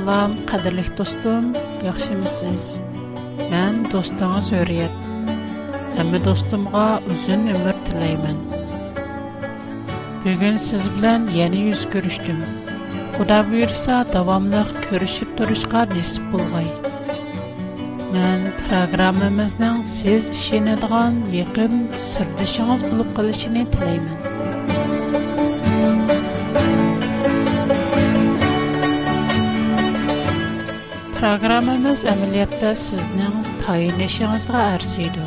Assalom, qadrli do'stim, yaxshimisiz? Men do'stingiz Hurriyat. Hamma do'stimga uzun umr tilayman. Bugun siz bilan yana yuz ko'rishdim. Xudo buyursa, davomli ko'rishib turishga nasib bo'lg'ay. Men programmamizning siz ishonadigan yaqin sirdishingiz bo'lib qolishini tilayman. Программамыз әмәлиятта сезнең тайынышыңызга арзыйды.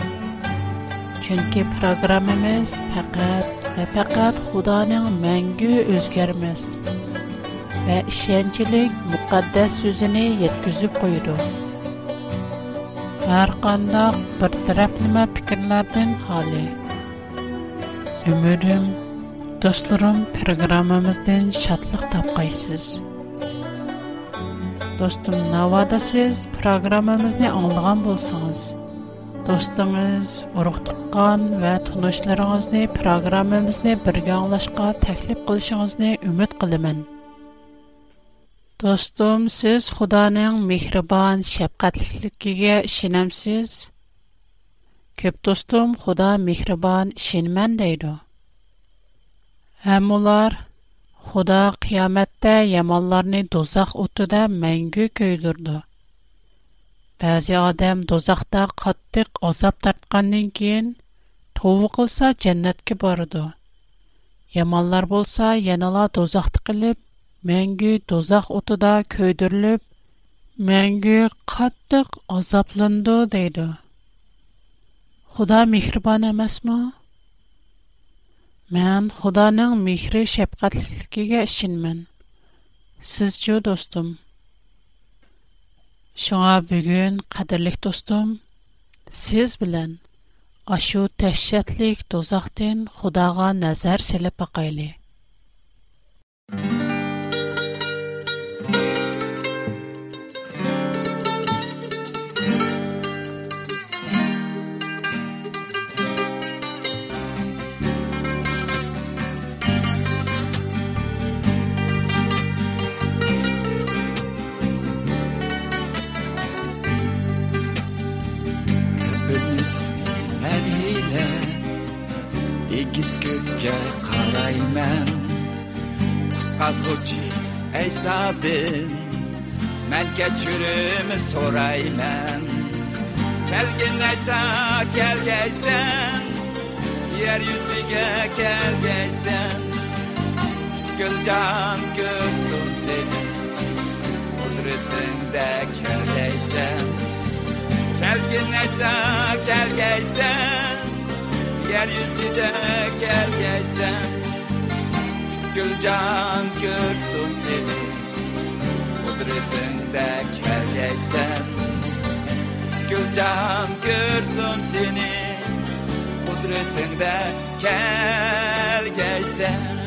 Чөнки программамыз фақат ва фақат Худаның мәңгү өзгәрмәс ва ишенчлек муқаддас сүзене yetkizib qo'ydi. Har qandaq bir taraflama fikrlardan xoli. Ümidim, dostlarım programmamızdan şadlıq tapqaysız. Dostum, navada siz programmamizni anglagan bo'lsangiz, do'stingiz, urug' tuqqan va tanishlaringizni programmamizni birga anglashga taklif qilishingizni umid qilaman. Dostum, siz Xudoning mehribon, shafqatligiga ishonamsiz? Ko'p do'stim Xudo mehribon, ishonman deydi. Ham ular Xudo qiyomatda yamonlarni do'zax o'tida mangu ko'ydirdi. Ba'zi odam do'zaxda qattiq azob tortgandan keyin tavba qilsa jannatga boradi. Yamonlar bo'lsa yanala do'zaxda qilib, mangu do'zax o'tida ko'ydirilib, mangu qattiq azoblandi deydi. Xudo mehribon emasmi? مەن خۇدانىڭ مېھرى شەپقەتلىكلىكىگە ئىشىنىمەن. سىزچۇ دوستۇم. شۇڭا بۈگۈن قەدىرلىك دوستۇم سىز بىلەن ئاشۇ تەھشەتلىك دوزاقتىن خۇداغا نەزەر سېلىپ باقايلى. adım Mən keçirimi sorayman Gəlginləşsə, gəl gəlsən Yer yüzüge gel gəlsən Gülcan görsün seni. Kudretinde kel gəlsən Gəlginləşsə, gəl gəlsən Yer yüzüge gel gəlsən Gülcan görsün seni. Kudretinde gel geysen Gül can görsün seni Kudretinde gel geysen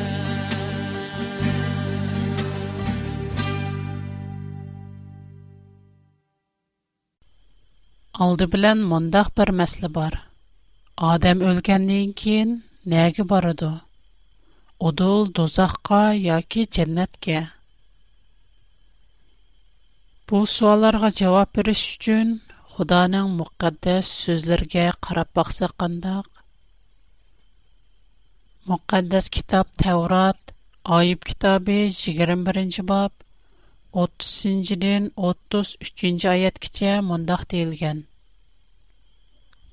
Алды белән мондак бер мәсле бар. Адам өлгәннән кин нәгә барыды? Удул дозаққа яки дженнәткә? Bu суалларга җавап бириш өчен Худаның мукаддас сүзләргә qarab баксак кандак? Мукаддас китап Таврот, Айып китабы 21 баб 30-ден 33 аяткача мондак deyilgan.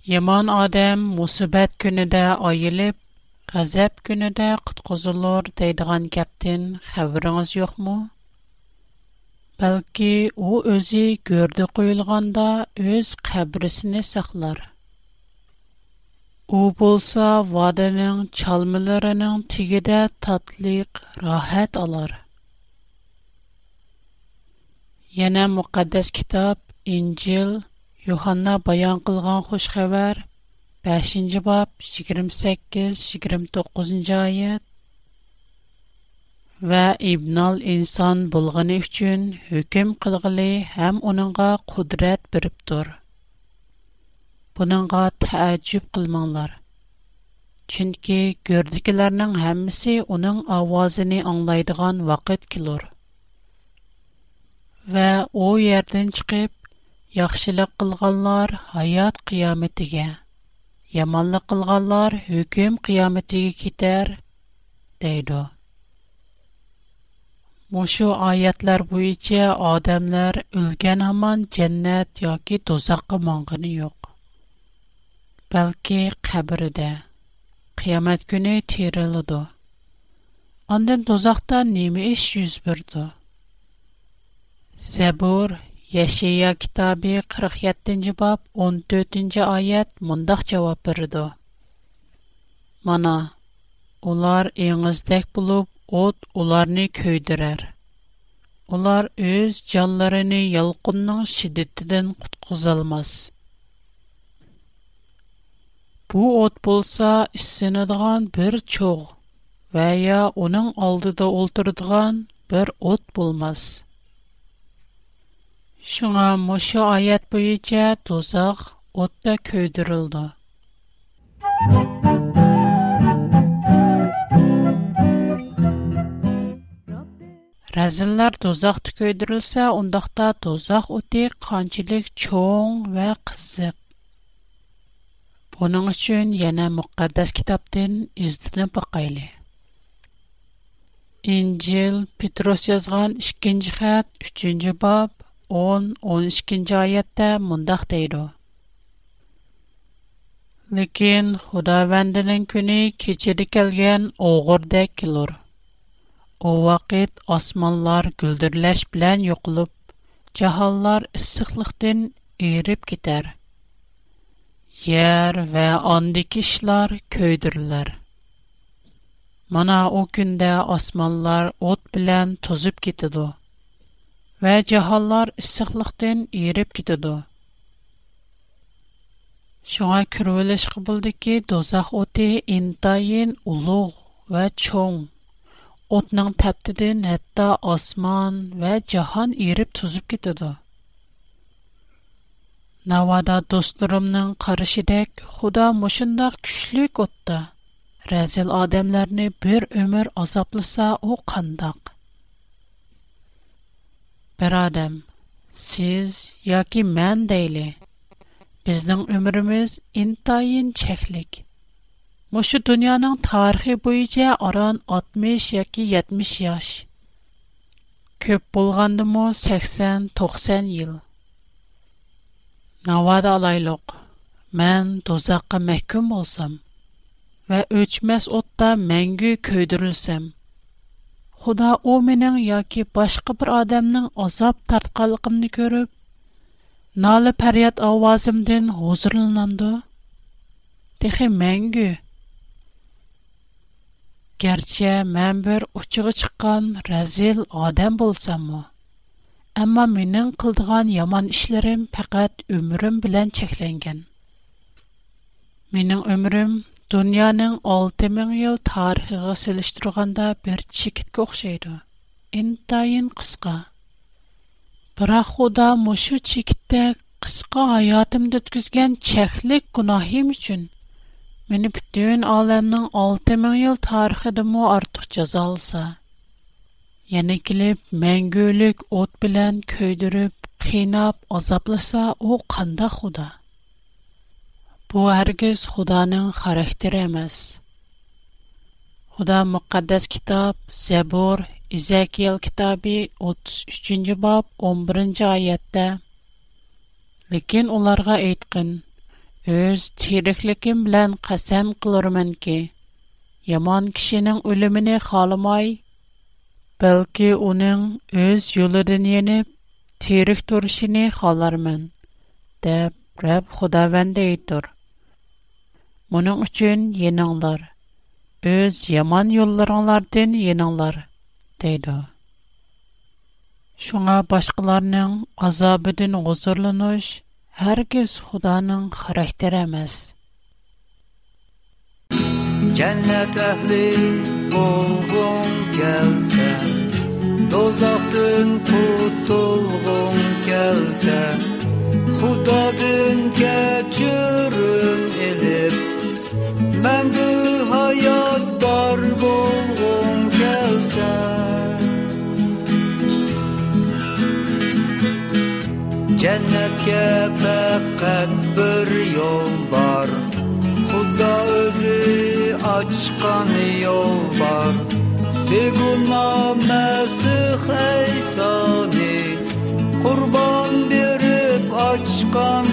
Яман адам мусибат көнедә айылып, газап көнедә куткызылыр дейдиган гәптен хәбәреңез yo'qmi? Бәлки, у үзе гөрдә куелганда үз кабрисini саклар. У булса, ваданың чалмаларының тигидә татлык, рахат алар. Яна муқаддас китап Инҗил Йоханна баян кылган хуш хәбәр 5нче баб 28-29 аят ва Ибнал инсан булганы өчен хөкем кылгылы һәм уныңга кудрат биреп тур. Буныңга тәҗҗүб кылмаңлар. Чөнки görдикеләрнең һәммәсе уның авазын аңлайдыган вакыт килер. va u yerdan chiqib, yaxshilik qilganlar hayot qiyomatiga, yomonlik qilganlar hukm qiyomatiga ketar, deydi. Мушу аятлар буенча адамлар үлгән һаман дәннәт яки дозакка маңгыны юк. Бәлки кабридә, қиямат көне терилиду. Андан дозакта неме иш йөз бирди? Забур, Яшия китабы 47-нче баб 14-нче аят мондак җавап бирде. Мана, улар эңиздәк булып От уларны көйдірер. Улар өз жанларыны ялқынның шиддетиден құтқызалмас. Бу от болса, issенедіған бір чоғ, вәя оның алдыда олтырдыған бір от болмас. Шуңа мұшы аят бойынша тозақ отта көйдірілді. Razillar дозақта көйдірілсә, ондақта дозақ o'ti қанчылық cho'ng va қызық. Бұның uchun yana muqaddas kitobdan izlanib бақайлы. İncil Petros язған 2-ci xət 3-cü bab 10-12-ci ayətdə mundaq deyir. Lekin Xudavəndinin günü keçidi gələn oğurda kilur. У вакыт османлар гүлдерләш белән юклып, җаһаллар иссыклыктан эрип китәр. Яр ва андый кишләр көйдерләр. Мана о көндә османлар от белән тозып китеде. Ва җаһаллар иссыклыктан эрип китеде. Шуңа кирвелеш кыбылды ки, дозах оты интайын улуг ва чоң. Otning taptidan hatto osmon va jahon erib tuzib ketadi. Navoda do'stlarimning qarishidek, Xudo mushundoq kuchlik o'tda razil odamlarni bir umr azoblasa u qandoq? Birodam, siz yoki men deyli. Bizning umrimiz intayin cheklik. чәклік. Мошу дөньяның тарихи буенча аран 60 яки 70 яш. Көп булгандымы 80-90 ел. Навада алайлык. Мен дозакка мәхкүм булсам ва өчмәс отта мәңгү көйдүрелсәм. Худа о менің яки башка бер адамның азап тартканлыгымны көрүп, налы фәрят авазымдан хузурланды. Техи گەرچە مەن بىر ئۇچىغا چىققان رەزىل ئادەم بولساممۇ ئەمما مېنىڭ قىلىدىغان يامان ئىشلىرىم پەقەت ئۆمرۈم بىلەن چەكلەنگەن مېنىڭ ئۆمرۈم دۇنيانىڭ ئالتە مىڭ يىل تارىخىغا سېلىشتۇرغاندا بىر چېكىتكە ئوخشايدۇ ئىنتايىن قىسقا بىراق خۇدا مۇشۇ چېكىتتەك قىسقا ھاياتىمدا ئۆتكۈزگەن چەكلىك گۇناھىم ئۈچۈن Meni butun olamning 6000 ming yil artıq ortiq jazolsa yana kelib mangulik ot bilan ko'ydirib qiynab, azoblasa u qanda xuda. Bu hargiz xudoning xarakteri emas. Xuda müqəddəs kitab, Zəbur, İzəkiyel kitabı 33-cü bab 11-ci ayətdə Lekin ularga aytqin Өз тирихликим белән касам кылырмын ки, яман кишенең үлемене халамай, бәлки уның өз юлыдан янып, тирих турышыны халармын, деп Рәб Худавәнде әйтер. Моның өчен яныңлар, өз яман юлларыңлардан яныңлар, дейді. Шуңа башкаларның азабыдан гозурланыш, Hərgiz Xudanın xarakteri emas. Cənnət əhli olğun gəlsə, dozaqdan qutulğun gəlsə, Xudadan keçə faqat bir yol var. Xudo o'zi ochgan yo'l bor Begunoh Masih Aysoni qurbon berib ochgan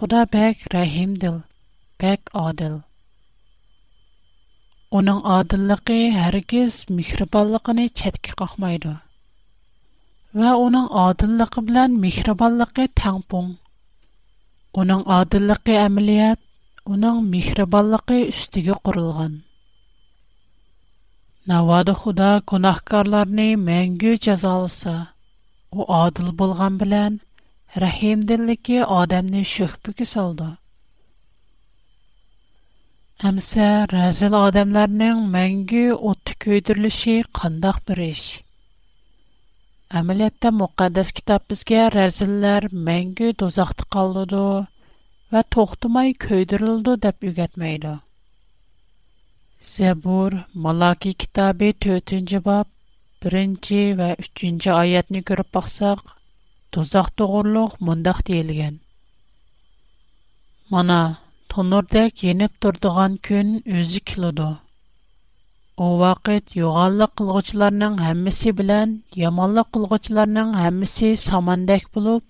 Худа бәк рәхимдил, бәк адил. Оның адиллыгы һәргиз михрибанлыгын чәткә какмайды. Ва оның адиллыгы белән михрибанлыгы тәңпуң. Оның адиллыгы әмәлият, оның михрибанлыгы үстигә курылган. Навада Худа гунахкарларны мәңгү җәзаласа, у адил булган белән rahimdilligi odamni sho'xpiga soldi. Amsa razil odamlarning mangu o'tni ko'ydirilishi qandoq bir ish. Amaliyotda muqaddas kitob bizga razillar mangu do'zaxda qoladi va to'xtamay ko'ydirildi deb o'rgatmaydi zabur maloki kitobi to'rtinchi bob birinchi va uchinchi oyatni ko'rib boqsaq Тозақ тоғырлық мұндақ дейілген. Мана, тонырдек еніп тұрдыған күн өзі кілуду. О вақыт юғаллық қылғычыларның әммісі білән, ямаллық қылғычыларның әммісі самандек бұлып,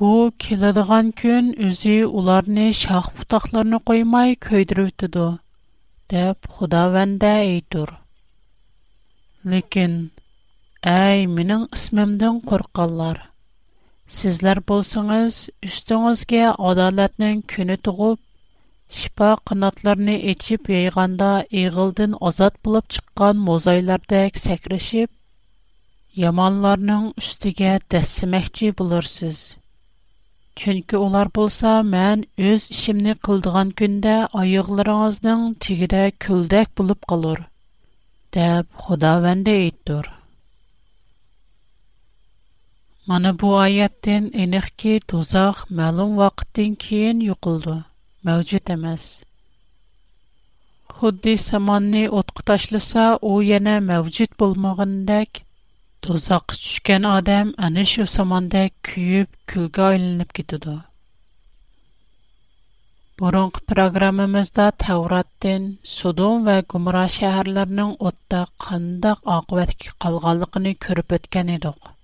Бу килидиган күн үзи уларны шах путақларны қоймай көйдірүтіду, деп Худаванда әйтур. Лекин, әй, минің исмімден қорқалар. سىزلەر بولسىڭىز ئۈستىڭىزگە ئادالەتنىڭ كۈنى تۇغۇپ شىپا قاناتلىرىنى ئېچىپ يايغاندا азат ئازاد بولۇپ چىققان موزايلاردەك سەكرىشىپ يامانلارنىڭ ئۈستىگە دەسسىمەكچى بولۇرسىز چۈنكى ئۇلار بولسا مەن ئۆز ئىشىمنى قىلىدىغان كۈندە ئاياغلىرىڭىزنىڭ تېگىدە كۆلدەك بولۇپ قالۇر دەپ خۇداۋەندە ئېيتتۇر Mana bu oyatdan aniqki dozoq ma'lum vaqtdan keyin yo'qildi, mavjud emas. Xuddi samonni o'tqa tashlasa, u yana mavjud bo'lmagandek, dozoqqa tushgan odam ana shu samondek kuyib, kulga aylanib ketadi. Burunqi programmamizda Tavratdan Sodom va Gomorra shaharlarining o'tda qandaq oqibatga qolganligini ko'rib o'tgan edik.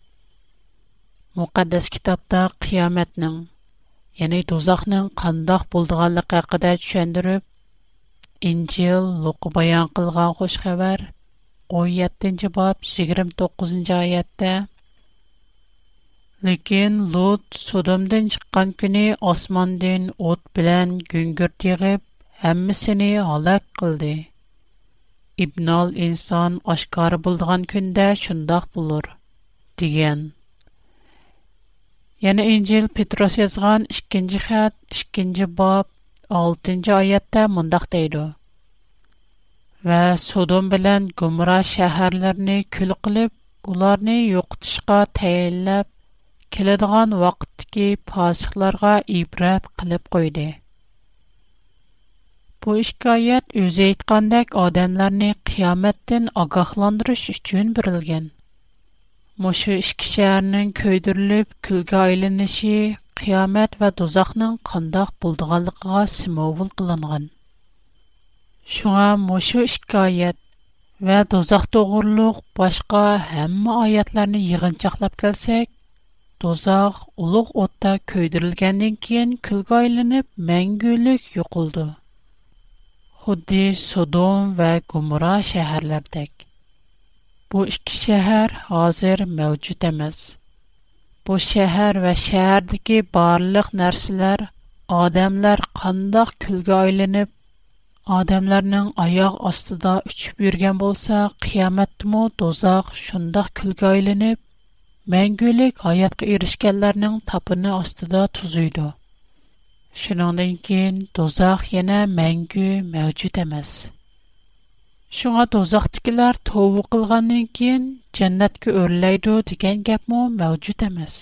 Muqaddas kitobda qiyomatning, ya'ni dozoqning qandoq bo'lganligi haqida tushundirib, Injil Luqa bayon qilgan xush xabar 17 bob 29 oyatda Lekin Lut Sodomdan chiqqan kuni osmondan o't bilan gungurt yig'ib, hammasini halok qildi. İbnal inson oshkor bo'lgan kunda shundoq bo'lur, degan. Yana İncil Petros yazğan 2-ci xətt, 2-ci bab, 6-cı ayədə mündəq deyildi. Və Sodom bilən Gomora şəhərlərini kül qılıb, ularni yo'qotishga tayinlab, keladigan vaqtdagi fosiqlarga ibrat qilib qo'ydi. Bu hikoyat o'zi aytgandek odamlarni qiyomatdan ogohlantirish uchun berilgan. مۇشۇ ئىككى شەھەرنىڭ كۆيدۈرۈلۈپ كۈلگە ئايلىنىشى قىيامەت ۋە دوزاخنىڭ قانداق بولىدىغانلىقىغا سىمۋول قىلىنغان. شۇڭا مۇشۇ ئىككى ئايەت ۋە دوزاخ توغرۇلۇق باشقا ھەممە ئايەتلەرنى يىغىنچاقلاپ كەلسەك دوزاخ ئۇلۇغ ئوتتا كۆيدۈرۈلگەندىن كېيىن كۈلگە ئايلىنىپ مەڭگۈلۈك يوقىلىدۇ خۇددى سودوم ۋە گۇمرا شەھەرلەردەك. Bu ikki şəhər hazır mövcud emas. Bu şəhər və şəhərdəki barlıq nərsələr, adamlar qandaq külgə aylanıb, adamlarning oyoq ostida uchib yurgan bo'lsa, qiyomatdimi dozoq shundoq külgə aylanıb, мәңгүлік hayatqa erishganlarning tapini ostida tuzuydi. Shuningdan keyin dozoq yana мәңгі mavjud emas. Шуңа дозақтыкилар тову қылғаннан кейін жәннәткә өрләйді деген гәпме мәвҗүд эмас.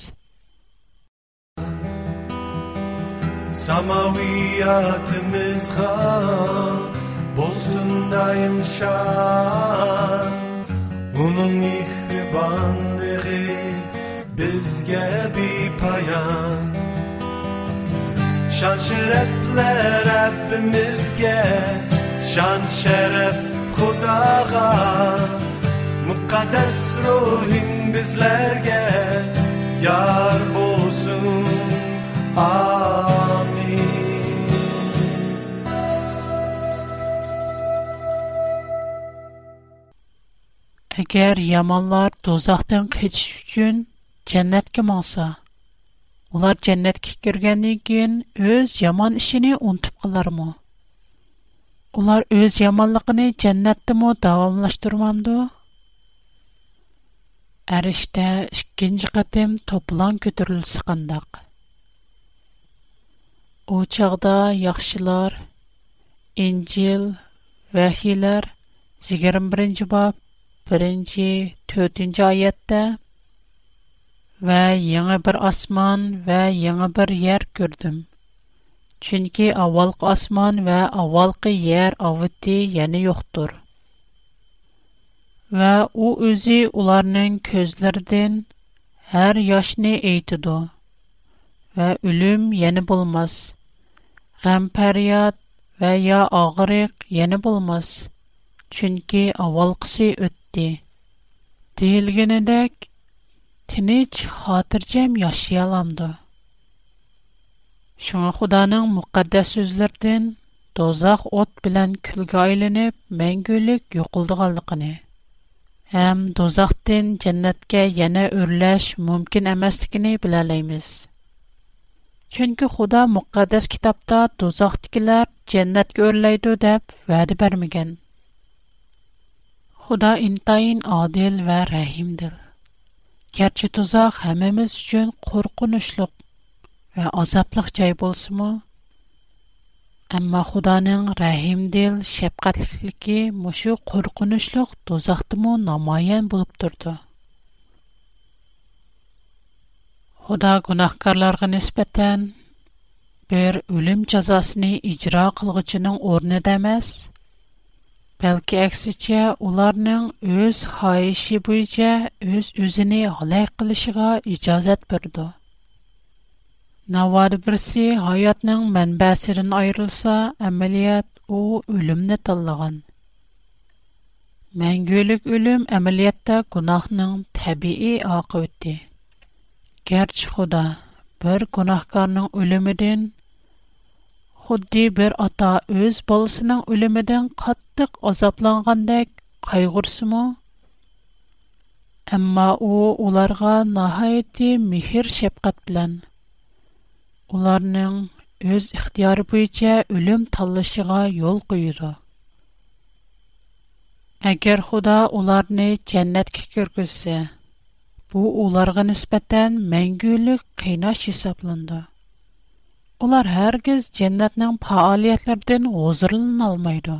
Samaviyatımızga bolsun daim şan Onun mihribanlığı bizge bir payan Şan şerefler Rabbimizge Şan şeref Xudoga muqaddas ruhing bizlarga yor bo'lsin. Amin. Agar yomonlar do'zaxdan qochish uchun jannatga monsa ular jannatga kirgandan keyin o'z yomon ishini unutib qolarmi Ular o'z yomonligini jannatdimi davomlashtirmamdi? Arishda ikkinchi qatim toplan ko'tarilsa qandoq? U chog'da yaxshilar injil vahiylar yigirma birinchi bob birinchi to'rtinchi oyatda va yangi bir osmon va yangi bir yer ko'rdim. Çünki avvalqı asman və avvalqı yer avıtdi, yəni yoxdur. Və o özü onların közlərdən hər yaşını eytidu. Və ölüm yəni bulmaz. Qəmfəryat və ya ağırıq yəni bulmaz. Çünki avvalqısı ötdi. Deyilgənədək, tiniç, hatırcəm yaşayalamdı. Шуңа Худаның муқаддас сүзләрдән дозах от белән күлгә айланып, мәңгүлек юқылдыганлыгын, һәм дозахтан дәннәткә яна өрләш мөмкин эмаслыгын беләләйбез. Чөнки Худа муқаддас китапта дозақтыкилар дәннәткә өрләйди дип вәгъдә бермәгән. Худа интайын адил ва рәхимдир. Гәрчә дозақ һәммәмиз өчен куркынычлык ва азаплык җай булсымы? Әмма Худаның рәхимдил, шәфкатьлеге мошу куркынычлык дозақтымы намаян булып торды. Худа гунахкарларга нисбәтән бер үлем җәзасын иҗра кылгычының орнында эмас, бәлки әксичә уларның үз хаиши буенча үз үзене халай кылышыга иҗазат берди. ناۋادا بىرسى ھاياتنىڭ مەنبەسىدىن ئايرىلسا ئەمەلىيەت ئۇ ئۆلۈمنى تاللىغان мәڭگۈلۈك ئۆلۈم ئەمەلىيەتتە گۇناھنىڭ تەبىئىي ئاقىۋىتى گەرچە خۇدا bir gunohkorning o'limidan xuddi bir ota o'z bolasining o'limidan qattiq azoblangandek qayg'ursimi ammo u ularga nihoyatda mehr shafqat bilan ularning o'z ixtiyori bo'yicha o'lim tanlashiga yo'l qo'yadi agar xudo ularni jannatga kirgizsa bu ularga nisbatan mangulik qiynash hisoblandi ular hargiz jannatning faoliyatlaridan g'o'zirlanolmaydi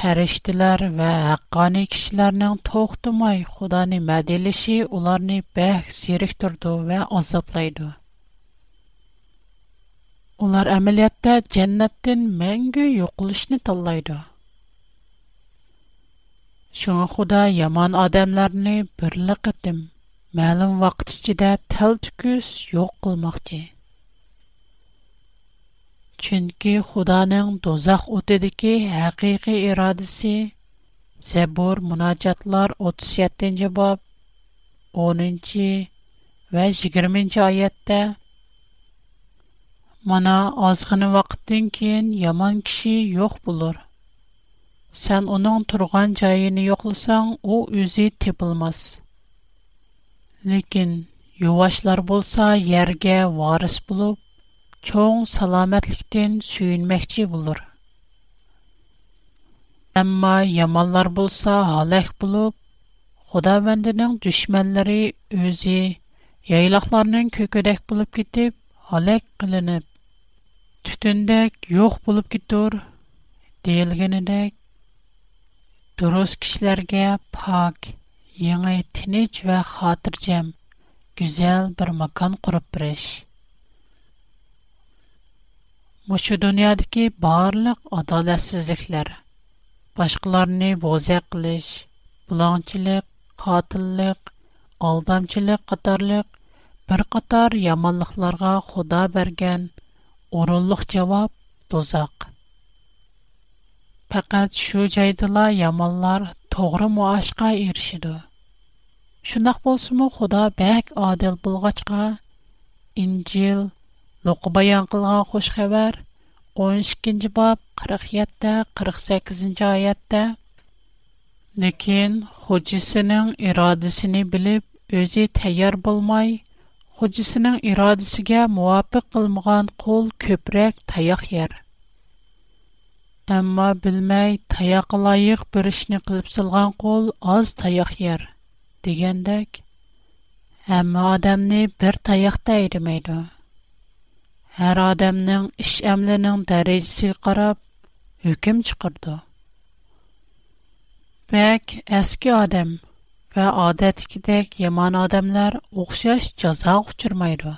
farishtalar va haqqoniy kishilarning to'xtamay xudoni madilishi ularni bah zeriktirdi va azoblaydi Ular əməliyyatda cənnətdən məngü yoxuluşni tanlaydı. Şuna Xuda yaman adamlarni birli qitim, ma'lum vaqt ichida tal tukus yo'q qilmoqchi. Chunki Xudoning dozaq o'tidagi haqiqiy irodasi Zabur munojatlar 37-bob 10 va 20 oyatda Мана азгыны вакыттан кийин яман киши юк булыр. Сән уның турган җаен юкласаң, у үзе тепилмас. Ләкин ювашлар булса, яргә варис булып, чоң саламатлыктан сөйнмәкче булыр. Әмма яманлар булса, халак булып, Худавендинең душманлары үзе яйлакларның көкөдәк булып китеп, халак кылынып, түтіндәк yo'q bo'lib ketur deyilganidek durust kishilarga pok, yangi tinch va xotirjam, go'zal bir makon qurib berish. Mushu dunyodagi barliq adolatsizliklar, boshqalarni bo'zaq qilish, bulongchilik, qotillik, aldamchilik qatorliq bir qator yomonliklarga xudo bergan o'rinliq javob do'zax faqat shu joydala yomonlar to'g'ri muoshqa erishidi shundoq bo'lsimi xudo bak odil bo'lg'achqa injil luqi bayon qilgan xush xabar o'n ikkinchi bob qirq yetti qirq sakkizinchi oyatda lekin xo'jisining irodasini bilib o'zi tayyor bo'lmay xo'jisining irodasiga muvofiq qilmagan qo'l ko'proq tayoq yer. ammo bilmay tayoqqa loyiq bir ishni qilib silgan qo'l oz tayoq yer degandek hamma odamni bir tayoqda ayrimaydi har odamning ish amlining darajasiga qarab hukm chiqirdi bak eski odam və adətdəkidək yaman adamlar oxşaş cəza uçurmaydı.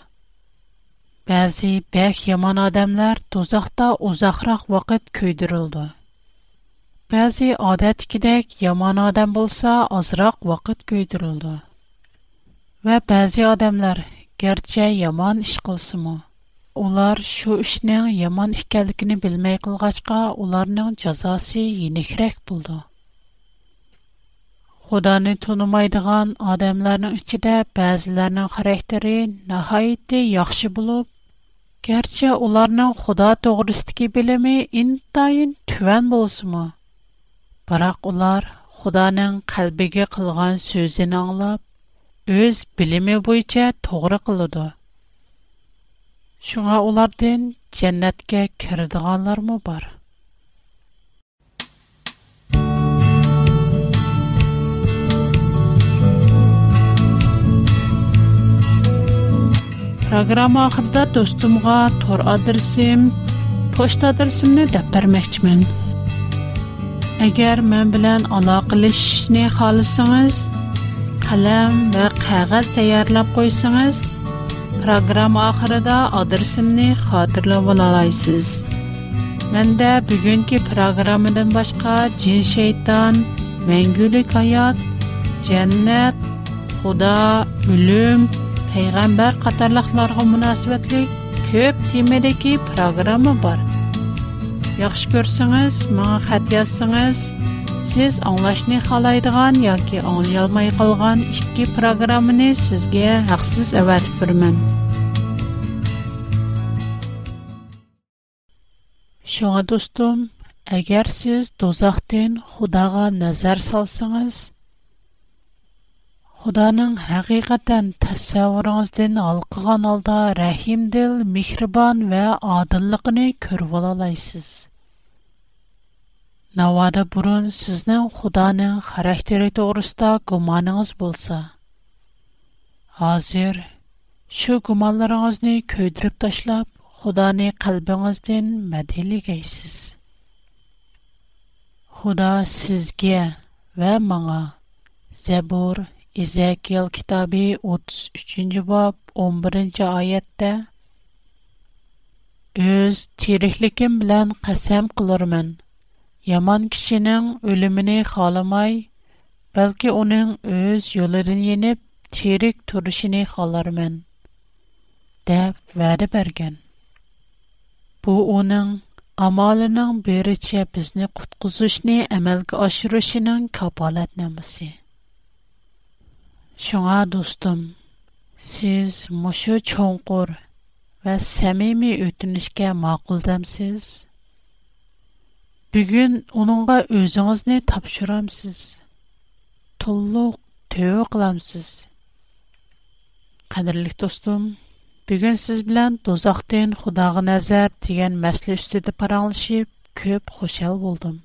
Bəzi bək yaman adamlar dozaqda uzaqraq vaqt köydürüldü. Bəzi adətdəkidək yaman adam bolsa azraq vaqt köydürüldü. Və bəzi adamlar gerçə yaman iş qılsımı, ular şu işnin yaman ikənligini bilməy qılğaçqa, onların cəzası yenikrək buldu. Xudoni tunimaydigan odamlarning ichida ba'zilarning xarakteri nihoyatda yaxshi bo'lib, Gerçi ularning Xudo to'g'risidagi bilimi intayin tuvan bo'lsa-mu, biroq ular Xudoning qalbiga qilgan so'zini anglab, o'z bilimi bo'yicha to'g'ri qiladi. Shunga ulardan jannatga kiradiganlarmi bor? Программа ахырда достумга тор адресим, почта адреsimni deb bermoqchiman. Agar men bilan aloqalashishni xohlasangiz, qalam va qog'oz tayyorlab qo'ysangiz, programma oxirida adresimni xotirlab olasizsiz. Menda bugungi programmadan boshqa jin shayton, mangulik hayot, jannat, xudo, o'lim payg'ambar qatorliqlarga munosabatli ko'p temadagi programma bor. Yaxshi ko'rsangiz, menga xat yozsangiz, siz anglashni xohlaydigan yoki anglay olmay qolgan ikki programmani sizga haqsiz avatib beraman. Шуңа достум, әгәр сез дозақтан Худага назар салсаңыз, Xudoning haqiqatan tasavvuringizdan alqigan holda rahimdil, mehribon va odilligini ko'rib olasizsiz. Navoda burun sizning Xudoning xarakteri to'g'risida gumoningiz bo'lsa, hozir shu gumonlaringizni ko'ydirib tashlab, Xudoni qalbingizdan madhiligaysiz. Xudo sizga va menga Zabur Ezekiel kitabı 33 bob 11 oyatda Öz tiriklikim bilan qasam qilarman. Yomon kishining o'limini xohlamay, balki uning o'z yollarını yenib, tirik turishini xohlarman, deb va'da bergan. Bu uning amalının bericha bizni qutqizishni amalga oshirishining kafolatnomasi. Шуңа достым, сіз мұшы чоңқур ва сәмими өтінішке мақұлдамсыз. Бүгін оныңға өзіңізні тапшырамсыз. Тұллық төу қыламсыз. Қадірлік достым, бүгін сіз білән дозақтен Құдағы нәзір деген мәслі үстеді параңлышып, көп қошал болдым.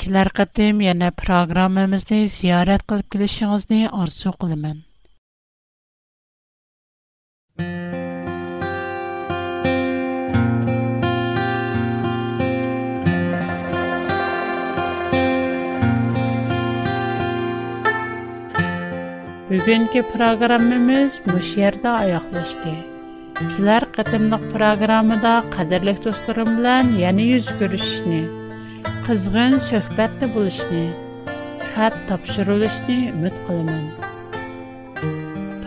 Kelar qatim yana programmamizni ziyorat qilib kelishingizni orzu qilaman. Bugungi programmamiz bu yerda oyoqlashdi. Kelar qatimliq programmada qadrli do'stlarim bilan yana yuz ko'rishishni qizg'in suhbatda bo'lishni, xat topshirilishni umid qilaman.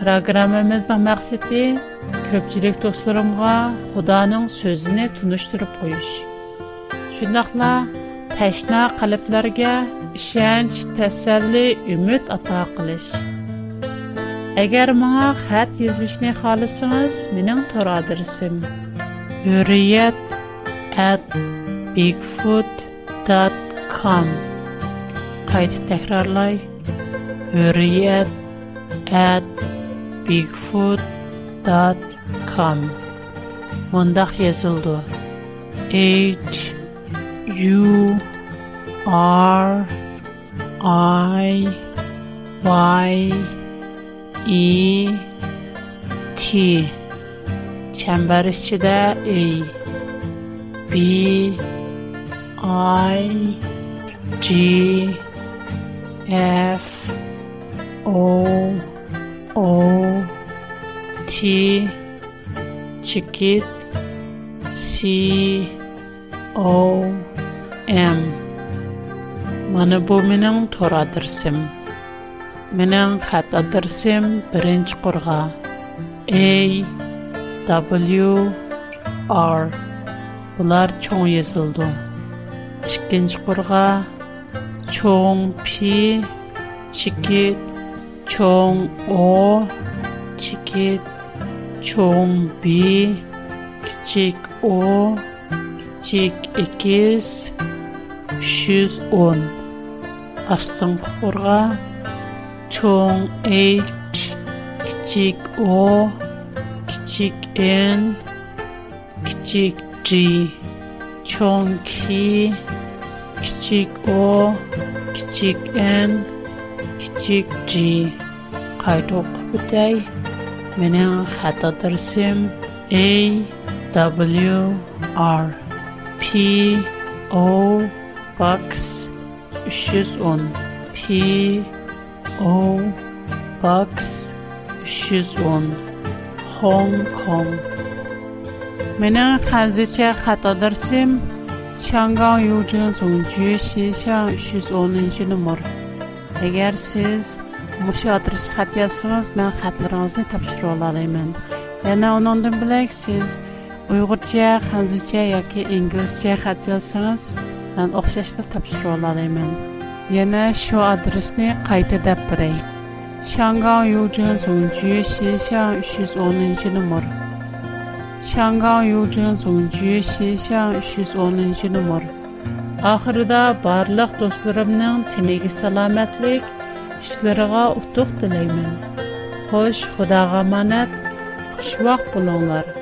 Programmamizning maqsadi ko'pchilik do'stlarimga Xudoning so'zini tunishtirib qo'yish. Shundaqla tashna qalblarga ishonch, tasalli, umid ato qilish. Agar menga xat yozishni xohlasangiz, mening tor adresim hurriyat@bigfoot.com Qayta takrorlay. hurriyat@bigfoot.com. Mundaq yazıldı. H U R I Y E T çember içinde A B I G F O O T Chiquit C O M Mana bu mening to'ra dirsim. Mening xata dirsim birinchi qurg'a. A W R Bular cho'ng yozildi ginchqurg'a cho'ngpi chikit cho'ng'o chikit cho'ngbi kichik o kichik ikiz uch yuz o'n. Ostinqi qurg'a cho'ng h kichik o kichik n kichik g cho'ng ki kichik o kichik n kichik g. Qayta o'qib o'tay. Mening xat adresim a w r. P o box 310 p o box 310 hong kong. Mening hozircha xato tirsim хат адресім Шанган Юджин Зонджу Шишан 310 номер. Егер сіз мұшы adres xat yazsanız, мен хатларыңызны тапшырып алалаймын. Яна оныңдан білек сіз Uyghurcha, Xanzucha yoki inglizcha xat yazsanız, men o'xshashni topshirib ololmayman. Yana shu adresni qayta deb beray. Shangang Yuzhen Zongju Xixiang 310 nomer. Shangang Yuzhen Zongju Xixiang 310 nomer. Oxirida barliq do'stlarimning tiniga salomatlik, ishlariga utuq tilayman. Xo'sh, Xudoga omonat. Xushvaqt bo'linglar.